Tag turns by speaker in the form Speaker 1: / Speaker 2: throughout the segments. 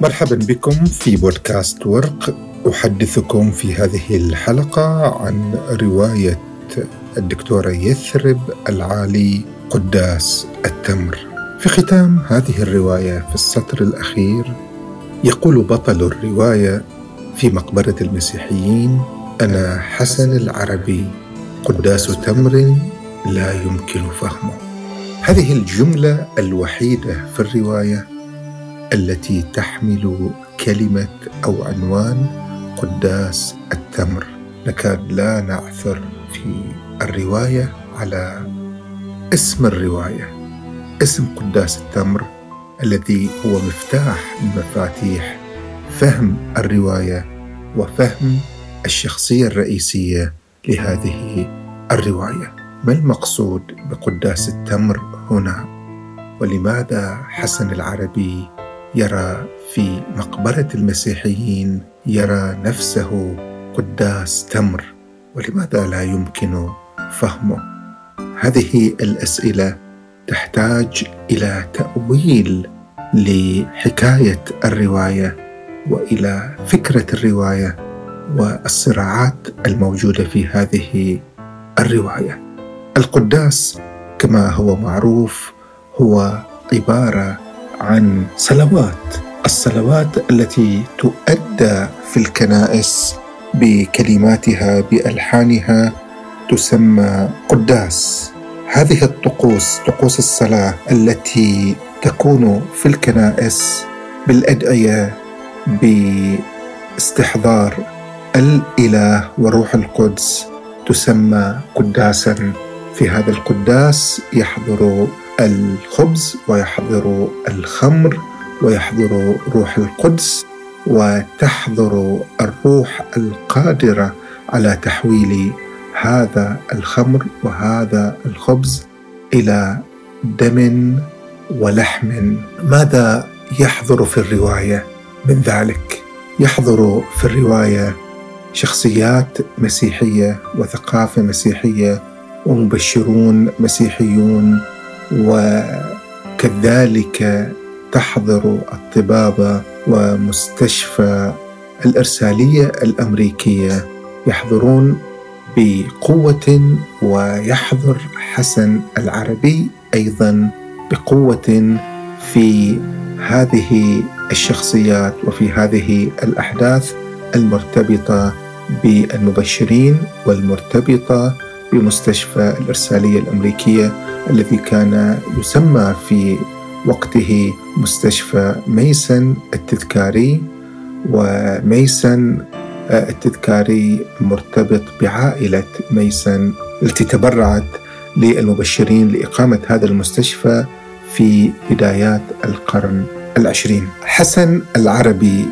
Speaker 1: مرحبا بكم في بودكاست ورق أحدثكم في هذه الحلقة عن رواية الدكتورة يثرب العالي قداس التمر. في ختام هذه الرواية في السطر الأخير يقول بطل الرواية في مقبرة المسيحيين أنا حسن العربي قداس تمر لا يمكن فهمه. هذه الجملة الوحيدة في الرواية التي تحمل كلمة أو عنوان قداس التمر. نكاد لا نعثر في الرواية على اسم الرواية. اسم قداس التمر الذي هو مفتاح من مفاتيح فهم الرواية وفهم الشخصية الرئيسية لهذه الرواية. ما المقصود بقداس التمر هنا؟ ولماذا حسن العربي يرى في مقبرة المسيحيين يرى نفسه قداس تمر ولماذا لا يمكن فهمه؟ هذه الأسئلة تحتاج إلى تأويل لحكاية الرواية وإلى فكرة الرواية والصراعات الموجودة في هذه الرواية. القداس كما هو معروف هو عبارة عن صلوات. الصلوات التي تؤدى في الكنائس بكلماتها بألحانها تسمى قداس. هذه الطقوس طقوس الصلاة التي تكون في الكنائس بالأدعية باستحضار الإله وروح القدس تسمى قداسا. في هذا القداس يحضر الخبز ويحضر الخمر ويحضر روح القدس وتحضر الروح القادرة على تحويل هذا الخمر وهذا الخبز إلى دم ولحم. ماذا يحضر في الرواية من ذلك؟ يحضر في الرواية شخصيات مسيحية وثقافة مسيحية ومبشرون مسيحيون وكذلك تحضر الطبابه ومستشفى الإرسالية الأمريكية يحضرون بقوة ويحضر حسن العربي أيضا بقوة في هذه الشخصيات وفي هذه الأحداث المرتبطة بالمبشرين والمرتبطة بمستشفى الإرسالية الأمريكية الذي كان يسمى في وقته مستشفى ميسن التذكاري وميسن آه، التذكاري مرتبط بعائلة ميسن التي تبرعت للمبشرين لإقامة هذا المستشفى في بدايات القرن العشرين. حسن العربي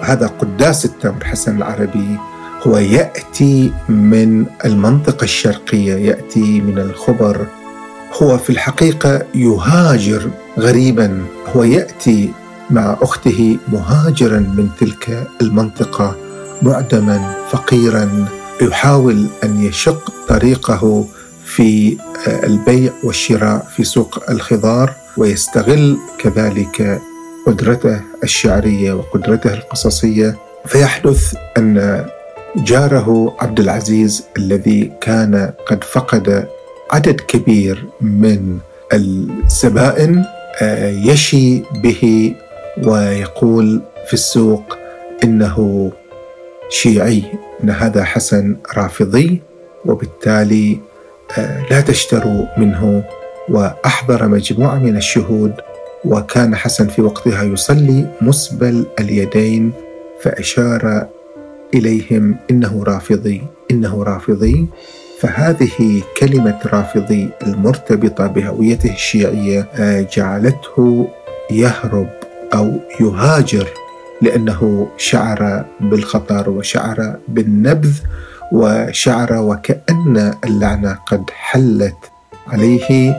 Speaker 1: هذا قداس التمر حسن العربي هو يأتي من المنطقة الشرقية يأتي من الخبر هو في الحقيقة يهاجر غريبا هو يأتي مع أخته مهاجرا من تلك المنطقة معدما فقيرا يحاول أن يشق طريقه في البيع والشراء في سوق الخضار ويستغل كذلك قدرته الشعرية وقدرته القصصية. فيحدث أن جاره عبد العزيز الذي كان قد فقد عدد كبير من الزبائن آه، يشي به ويقول في السوق إنه شيعي إن هذا حسن رافضي وبالتالي آه، لا تشتروا منه وأحضر مجموعة من الشهود وكان حسن في وقتها يصلي مسبل اليدين فأشار إليهم إنه رافضي إنه رافضي. فهذه كلمة رافضي المرتبطة بهويته الشيعية آه، جعلته يهرب أو يهاجر لأنه شعر بالخطر وشعر بالنبذ وشعر وكأن اللعنة قد حلت عليه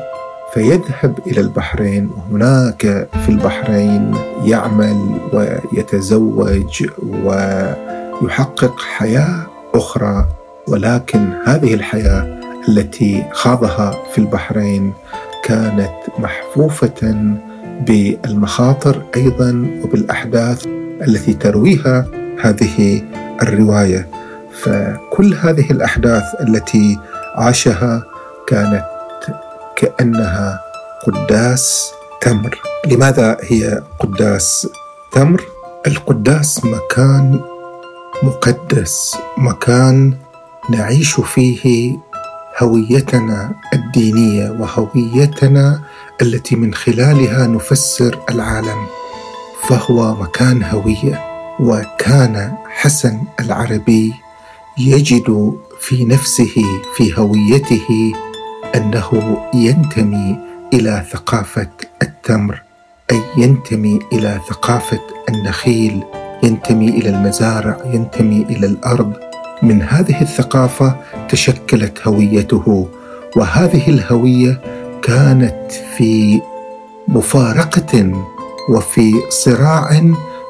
Speaker 1: فيذهب إلى البحرين وهناك في البحرين يعمل ويتزوج ويحقق حياة أخرى. ولكن هذه الحياة التي خاضها في البحرين كانت محفوفة بالمخاطر أيضا وبالأحداث التي ترويها هذه الرواية. فكل هذه الأحداث التي عاشها كانت كأنها قداس تمر. لماذا هي قداس تمر؟ القداس مكان مقدس مكان نعيش فيه هويتنا الدينية وهويتنا التي من خلالها نفسر العالم فهو مكان هوية. وكان حسن العربي يجد في نفسه في هويته أنه ينتمي إلى ثقافة التمر أي ينتمي إلى ثقافة النخيل ينتمي إلى المزارع ينتمي إلى الأرض. من هذه الثقافة تشكلت هويته وهذه الهوية كانت في مفارقة وفي صراع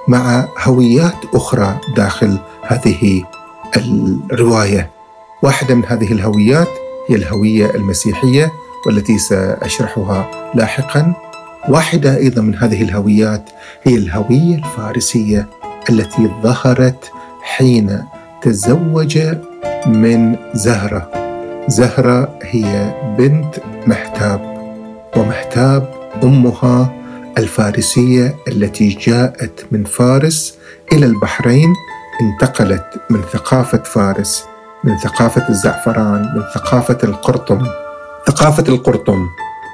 Speaker 1: مع هويات أخرى داخل هذه الرواية. واحدة من هذه الهويات هي الهوية المسيحية والتي سأشرحها لاحقا. واحدة أيضا من هذه الهويات هي الهوية الفارسية التي ظهرت حين تزوج من زهرة. زهرة هي بنت محتاب ومحتاب أمها الفارسية التي جاءت من فارس إلى البحرين انتقلت من ثقافة فارس من ثقافة الزعفران من ثقافة القرطم. ثقافة القرطم.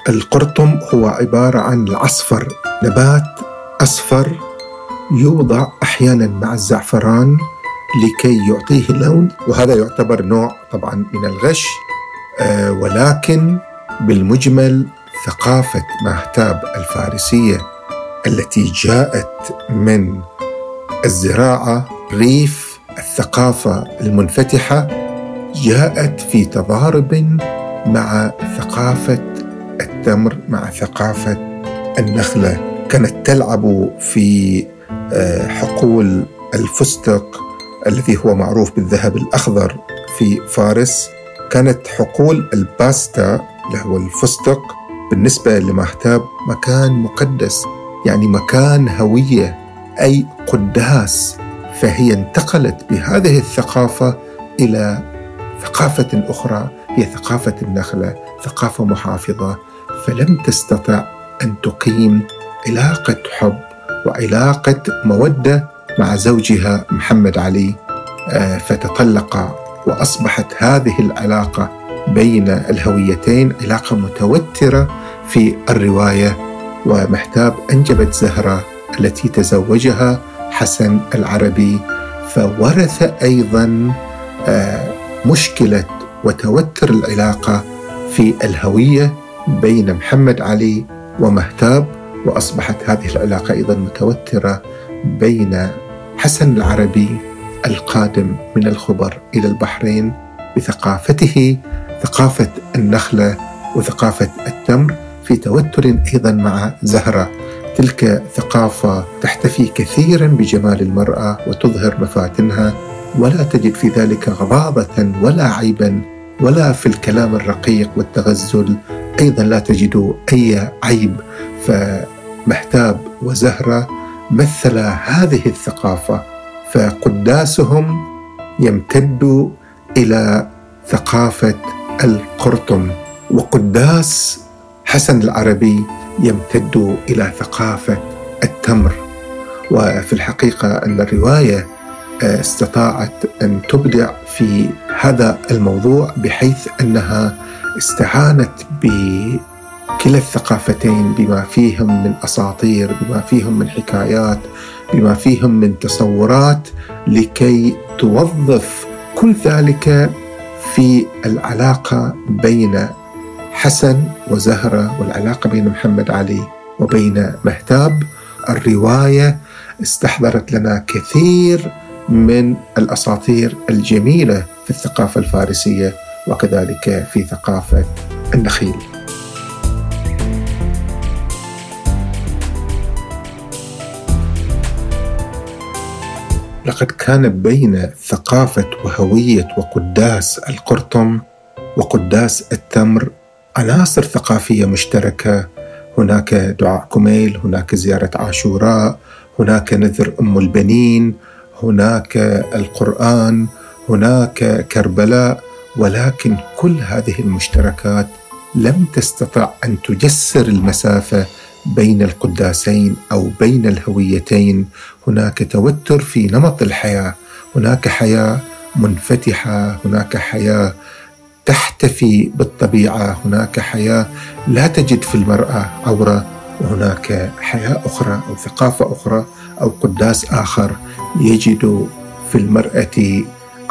Speaker 1: القرطم هو عبارة عن العصفر نبات أصفر يوضع أحيانا مع الزعفران لكي يعطيه لون وهذا يعتبر نوع طبعا من الغش آه ولكن بالمجمل ثقافة مهتاب الفارسية التي جاءت من الزراعة ريف الثقافة المنفتحة جاءت في تضارب مع ثقافة التمر مع ثقافة النخلة. كانت تلعب في آه، حقول الفستق الذي هو معروف بالذهب الأخضر في فارس كانت حقول الباستا اللي هو الفستق بالنسبة لمهتاب مكان مقدس يعني مكان هوية أي قداس. فهي انتقلت بهذه الثقافة إلى ثقافة أخرى هي ثقافة النخلة ثقافة محافظة. فلم تستطع أن تقيم علاقة حب وعلاقة مودة مع زوجها محمد علي آه، فتطلق وأصبحت هذه العلاقة بين الهويتين علاقة متوترة في الرواية ومحتاب أنجبت زهرة التي تزوجها حسن العربي فورث أيضا آه، مشكلة وتوتر العلاقة في الهوية بين محمد علي ومهتاب وأصبحت هذه العلاقة أيضا متوترة بين حسن العربي القادم من الخبر إلى البحرين بثقافته ثقافة النخلة وثقافة التمر في توتر أيضا مع زهرة. تلك ثقافة تحتفي كثيرا بجمال المرأة وتظهر مفاتنها ولا تجد في ذلك غضاضه ولا عيبا ولا في الكلام الرقيق والتغزل أيضا لا تجد أي عيب. فمحتاب وزهرة مثلا هذه الثقافة فقداسهم يمتد إلى ثقافة القرطم. وقداس حسن العربي يمتد إلى ثقافة التمر. وفي الحقيقة أن الرواية آه، استطاعت أن تبدع في هذا الموضوع بحيث أنها استعانت بكلا الثقافتين بما فيهم من أساطير بما فيهم من حكايات بما فيهم من تصورات لكي توظف كل ذلك في العلاقة بين حسن وزهرة والعلاقة بين محمد علي وبين مهتاب الرواية استحضرت لنا كثير من الأساطير الجميلة في الثقافة الفارسية وكذلك في ثقافة النخيل. لقد كان بين ثقافة وهوية وقداس القرطم وقداس التمر عناصر ثقافية مشتركة. هناك دعاء كميل هناك زيارة عاشوراء هناك نذر أم البنين هناك القرآن هناك كربلاء ولكن كل هذه المشتركات لم تستطع أن تجسر المسافة بين القداسين أو بين الهويتين. هناك توتر في نمط الحياة. هناك حياة منفتحة. هناك حياة تحتفي بالطبيعة. هناك حياة لا تجد في المرأة عورة. وهناك حياة أخرى أو ثقافة أخرى أو قداس آخر يجد في المرأة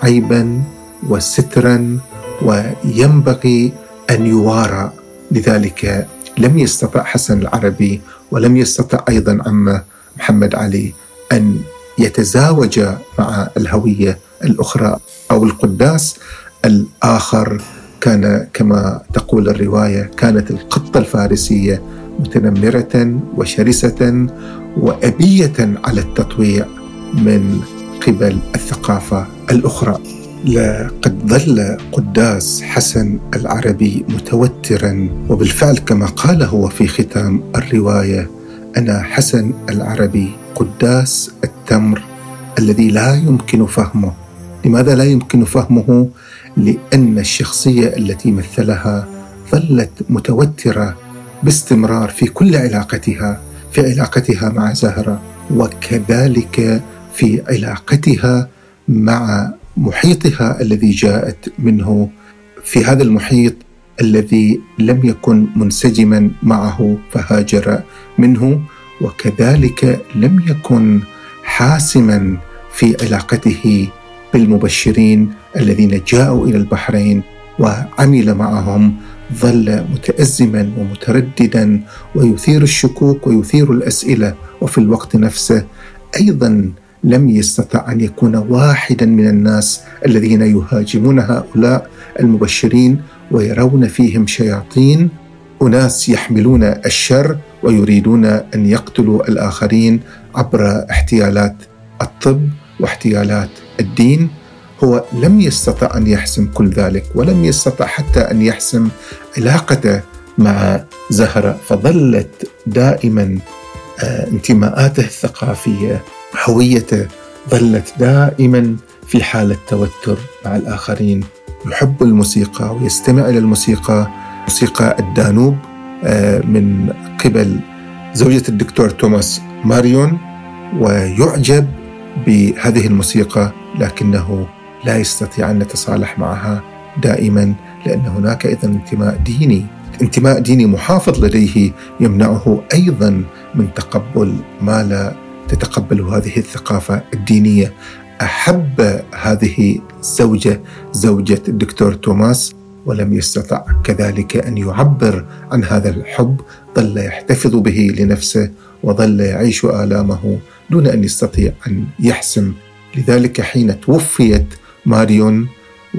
Speaker 1: عيبا وسترا وينبغي أن يوارى. لذلك لم يستطع حسن العربي ولم يستطع أيضا عمه محمد علي أن يتزاوج مع الهوية الأخرى أو القداس الآخر. كان كما تقول الرواية كانت القطة الفارسية متنمرة وشرسة وأبية على التطويع من قبل الثقافة الأخرى. لقد ظل قداس حسن العربي متوترا وبالفعل كما قال هو في ختام الرواية أنا حسن العربي قداس التمر الذي لا يمكن فهمه. لماذا لا يمكن فهمه؟ لأن الشخصية التي مثلها ظلت متوترة باستمرار في كل علاقتها في علاقتها مع زهرة وكذلك في علاقتها مع محيطها الذي جاءت منه في هذا المحيط الذي لم يكن منسجما معه فهاجر منه وكذلك لم يكن حاسما في علاقته بالمبشرين الذين جاءوا إلى البحرين وعمل معهم ظل متازما ومترددا ويثير الشكوك ويثير الأسئلة وفي الوقت نفسه أيضا لم يستطع أن يكون واحدا من الناس الذين يهاجمون هؤلاء المبشرين ويرون فيهم شياطين. أناس يحملون الشر ويريدون أن يقتلوا الآخرين عبر احتيالات الطب واحتيالات الدين. هو لم يستطع أن يحسم كل ذلك ولم يستطع حتى أن يحسم علاقته مع زهرة فظلت دائما آه، انتماءاته الثقافية هويته ظلت دائما في حالة توتر مع الآخرين. يحب الموسيقى ويستمع إلى الموسيقى موسيقى الدانوب آه، من قبل زوجة الدكتور توماس ماريون ويعجب بهذه الموسيقى لكنه لا يستطيع أن يتصالح معها دائما لأن هناك أيضا انتماء ديني. انتماء ديني محافظ لديه يمنعه أيضا من تقبل ما لا تتقبل هذه الثقافة الدينية. أحب هذه الزوجة زوجة الدكتور توماس ولم يستطع كذلك أن يعبر عن هذا الحب. ظل يحتفظ به لنفسه وظل يعيش آلامه دون أن يستطيع أن يحسم. لذلك حين توفيت ماريون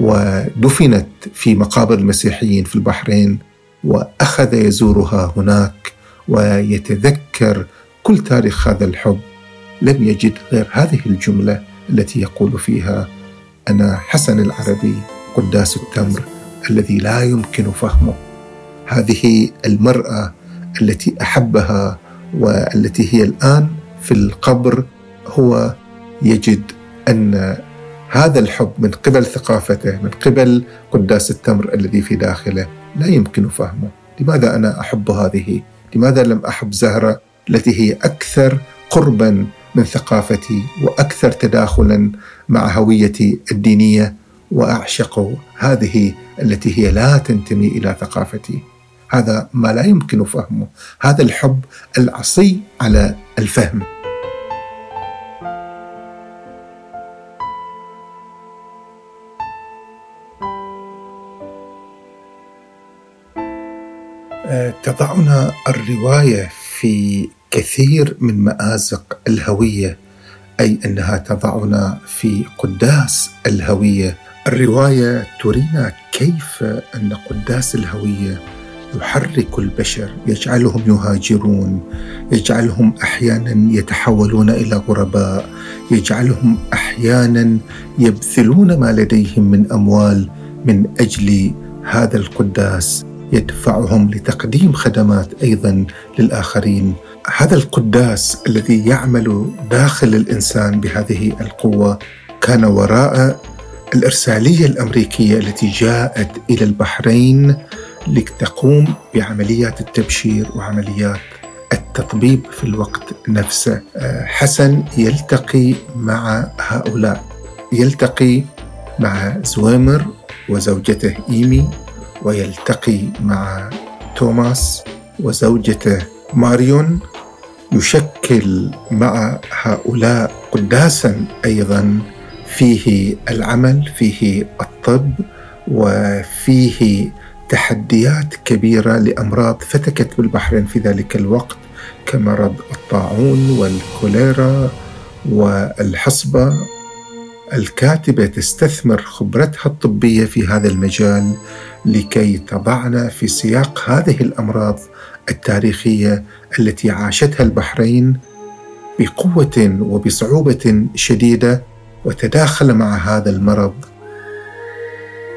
Speaker 1: ودفنت في مقابر المسيحيين في البحرين وأخذ يزورها هناك ويتذكر كل تاريخ هذا الحب. لم يجد غير هذه الجملة التي يقول فيها أنا حسن العربي قداس التمر الذي لا يمكن فهمه. هذه المرأة التي أحبها والتي هي الآن في القبر هو يجد أن هذا الحب من قبل ثقافته من قبل قداس التمر الذي في داخله لا يمكن فهمه. لماذا أنا أحب هذه؟ لماذا لم أحب زهرة التي هي أكثر قربا من ثقافتي وأكثر تداخلا مع هويتي الدينية وأعشق هذه التي هي لا تنتمي إلى ثقافتي. هذا ما لا يمكن فهمه. هذا الحب العصي على الفهم. آه، تضعنا الرواية في كثير من مآزق الهوية أي أنها تضعنا في قداس الهوية. الرواية ترينا كيف أن قداس الهوية يحرك البشر يجعلهم يهاجرون يجعلهم أحيانا يتحولون إلى غرباء يجعلهم أحيانا يبذلون ما لديهم من أموال من أجل هذا القداس. يدفعهم لتقديم خدمات أيضا للآخرين. هذا القداس الذي يعمل داخل الإنسان بهذه القوة كان وراء الإرسالية الأمريكية التي جاءت إلى البحرين لتقوم بعمليات التبشير وعمليات التطبيب في الوقت نفسه. حسن يلتقي مع هؤلاء يلتقي مع زويمر وزوجته إيمي. ويلتقي مع توماس وزوجته ماريون يشكل مع هؤلاء قداسا أيضا فيه العمل فيه الطب وفيه تحديات كبيرة لأمراض فتكت بالبحرين في ذلك الوقت كمرض الطاعون والكوليرا والحصبة. الكاتبة تستثمر خبرتها الطبية في هذا المجال لكي تضعنا في سياق هذه الأمراض التاريخية التي عاشتها البحرين بقوة وبصعوبة شديدة وتداخل مع هذا المرض.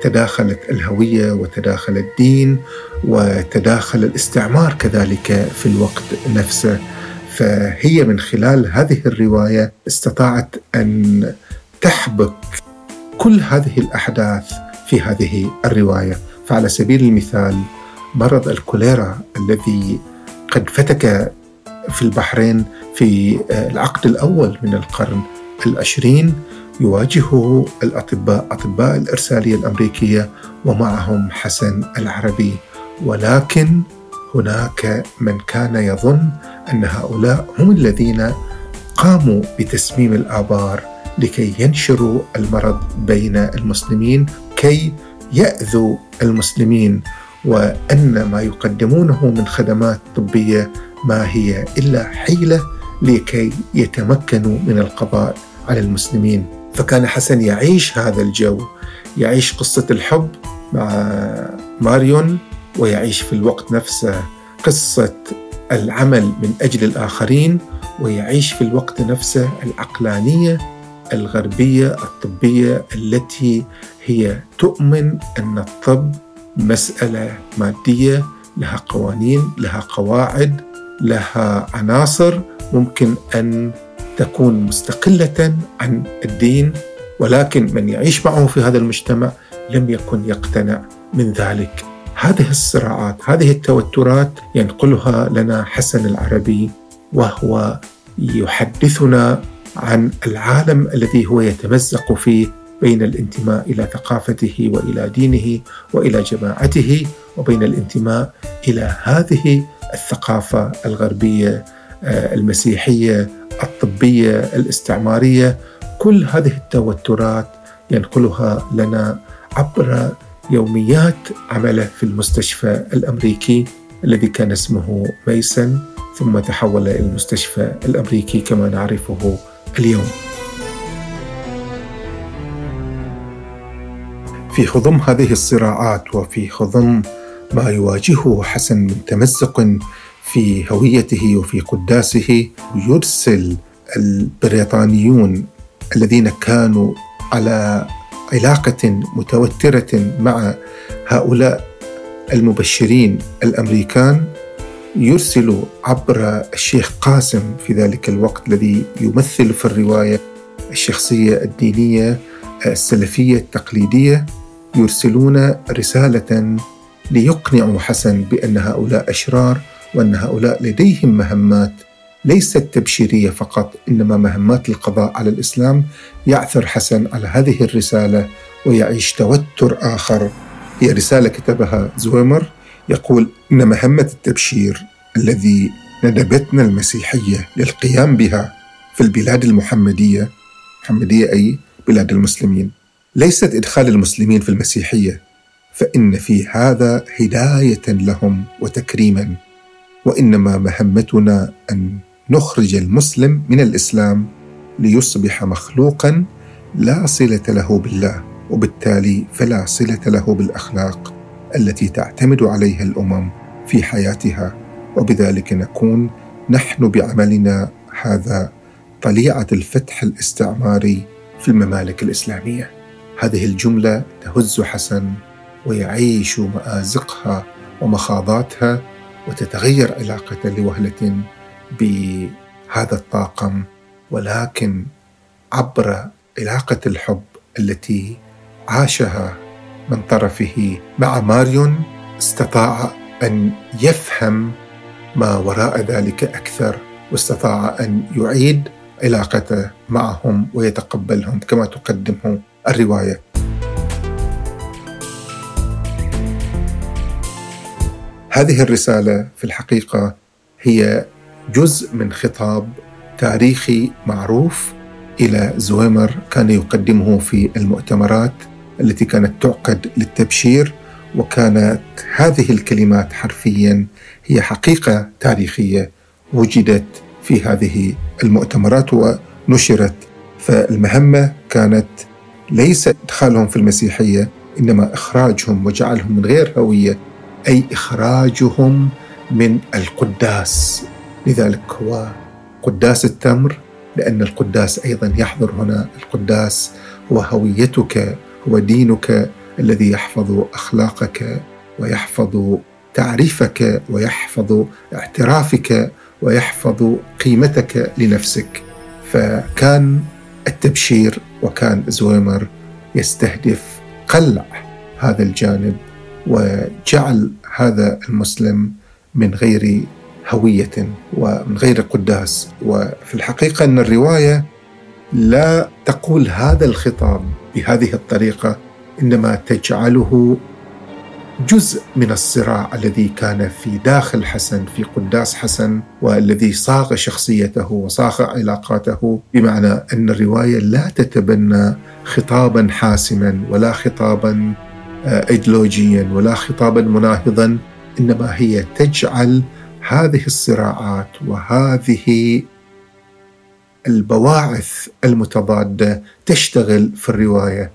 Speaker 1: تداخلت الهوية وتداخل الدين وتداخل الاستعمار كذلك في الوقت نفسه. فهي من خلال هذه الرواية استطاعت أن تحبك كل هذه الأحداث في هذه الرواية. فعلى سبيل المثال مرض الكوليرا الذي قد فتك في البحرين في العقد الأول من القرن العشرين يواجهه الأطباء أطباء الإرسالية الأمريكية ومعهم حسن العربي. ولكن هناك من كان يظن أن هؤلاء هم الذين قاموا بتسميم الآبار لكي ينشروا المرض بين المسلمين كي يأذوا المسلمين وأن ما يقدمونه من خدمات طبية ما هي إلا حيلة لكي يتمكنوا من القضاء على المسلمين. فكان حسن يعيش هذا الجو يعيش قصة الحب مع ماريون ويعيش في الوقت نفسه قصة العمل من أجل الآخرين ويعيش في الوقت نفسه العقلانية الغربية الطبية التي هي تؤمن أن الطب مسألة مادية لها قوانين لها قواعد لها عناصر ممكن أن تكون مستقلة عن الدين ولكن من يعيش معه في هذا المجتمع لم يكن يقتنع من ذلك. هذه الصراعات هذه التوترات ينقلها لنا حسن العربي وهو يحدثنا عن العالم الذي هو يتمزق فيه بين الانتماء إلى ثقافته وإلى دينه وإلى جماعته وبين الانتماء إلى هذه الثقافة الغربية آه، المسيحية الطبية الاستعمارية. كل هذه التوترات ينقلها لنا عبر يوميات عمله في المستشفى الأمريكي الذي كان اسمه ميسن ثم تحول إلى المستشفى الأمريكي كما نعرفه اليوم. في خضم هذه الصراعات وفي خضم ما يواجهه حسن من تمزق في هويته وفي قداسه يرسل البريطانيون الذين كانوا على علاقة متوترة مع هؤلاء المبشرين الأمريكان يرسل عبر الشيخ قاسم في ذلك الوقت الذي يمثل في الرواية الشخصية الدينية السلفية التقليدية يرسلون رسالة ليقنعوا حسن بأن هؤلاء أشرار وأن هؤلاء لديهم مهمات ليست تبشيرية فقط إنما مهمات القضاء على الإسلام. يعثر حسن على هذه الرسالة ويعيش توتر آخر. هي رسالة كتبها زويمر. يقول إن مهمة التبشير الذي ندبتنا المسيحية للقيام بها في البلاد المحمدية محمدية أي بلاد المسلمين. ليست إدخال المسلمين في المسيحية فإن في هذا هداية لهم وتكريما. وإنما مهمتنا أن نخرج المسلم من الإسلام ليصبح مخلوقا لا صلة له بالله وبالتالي فلا صلة له بالأخلاق. التي تعتمد عليها الأمم في حياتها وبذلك نكون نحن بعملنا هذا طليعة الفتح الاستعماري في الممالك الإسلامية. هذه الجملة تهز حسن ويعيش مآزقها ومخاضاتها وتتغير علاقته لوهلة بهذا الطاقم ولكن عبر علاقة الحب التي عاشها من طرفه مع ماريون استطاع أن يفهم ما وراء ذلك أكثر واستطاع أن يعيد علاقته معهم ويتقبلهم كما تقدمه الرواية. هذه الرسالة في الحقيقة هي جزء من خطاب تاريخي معروف إلى زويمر كان يقدمه في المؤتمرات التي كانت تعقد للتبشير وكانت هذه الكلمات حرفيا هي حقيقة تاريخية وجدت في هذه المؤتمرات ونشرت. فالمهمة كانت ليس إدخالهم في المسيحية إنما إخراجهم وجعلهم من غير هوية أي إخراجهم من القداس. لذلك هو قداس التمر لأن القداس أيضا يحضر هنا. القداس هو هويتك. هو دينك الذي يحفظ أخلاقك ويحفظ تعريفك ويحفظ اعترافك ويحفظ قيمتك لنفسك. فكان التبشير وكان زويمر يستهدف قلع هذا الجانب وجعل هذا المسلم من غير هوية ومن غير قداس. وفي الحقيقة أن الرواية لا تقول هذا الخطاب بهذه الطريقة إنما تجعله جزء من الصراع الذي كان في داخل حسن في قداس حسن والذي صاغ شخصيته وصاغ علاقاته بمعنى أن الرواية لا تتبنى خطابا حاسما ولا خطابا آه، ايديولوجيا ولا خطابا مناهضا إنما هي تجعل هذه الصراعات وهذه البواعث المتضادة تشتغل في الرواية.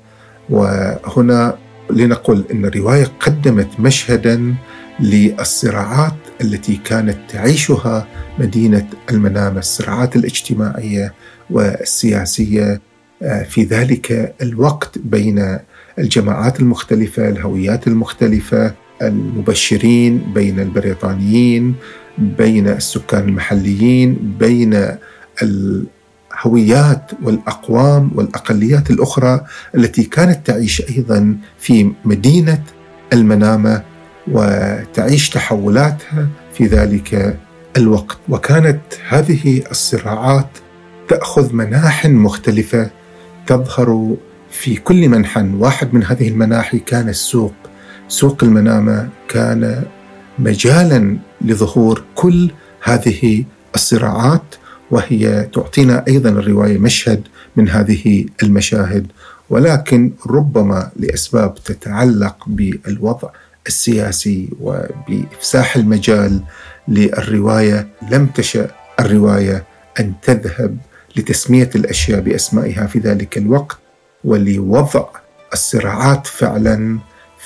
Speaker 1: وهنا لنقل إن الرواية قدمت مشهدا للصراعات التي كانت تعيشها مدينة المنامة، الصراعات الاجتماعية والسياسية آه، في ذلك الوقت بين الجماعات المختلفة، الهويات المختلفة، المبشرين بين البريطانيين، بين السكان المحليين، بين الهويات والأقوام والأقليات الأخرى التي كانت تعيش أيضا في مدينة المنامة وتعيش تحولاتها في ذلك الوقت. وكانت هذه الصراعات تأخذ مناح مختلفة تظهر في كل منحى واحد من هذه المناحي كان السوق. سوق المنامة كان مجالا لظهور كل هذه الصراعات وهي تعطينا أيضا الرواية مشهد من هذه المشاهد. ولكن ربما لأسباب تتعلق بالوضع السياسي وبإفساح المجال للرواية لم تشأ الرواية أن تذهب لتسمية الأشياء بأسمائها في ذلك الوقت. ولوضع الصراعات فعلا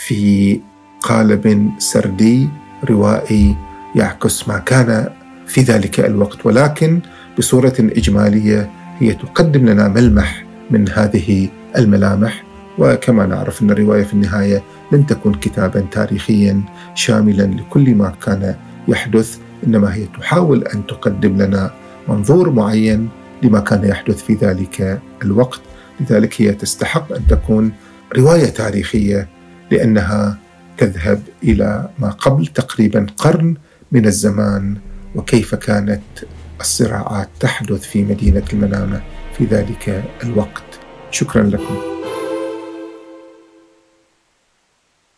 Speaker 1: في قالب سردي روائي يعكس ما كان في ذلك الوقت. ولكن بصورة إجمالية هي تقدم لنا ملمح من هذه الملامح. وكما نعرف أن الرواية في النهاية لن تكون كتابا تاريخيا شاملا لكل ما كان يحدث إنما هي تحاول أن تقدم لنا منظور معين لما كان يحدث في ذلك الوقت. لذلك هي تستحق أن تكون رواية تاريخية لأنها تذهب إلى ما قبل تقريبا قرن من الزمان وكيف كانت الصراعات تحدث في مدينة المنامة في ذلك الوقت. شكرا لكم.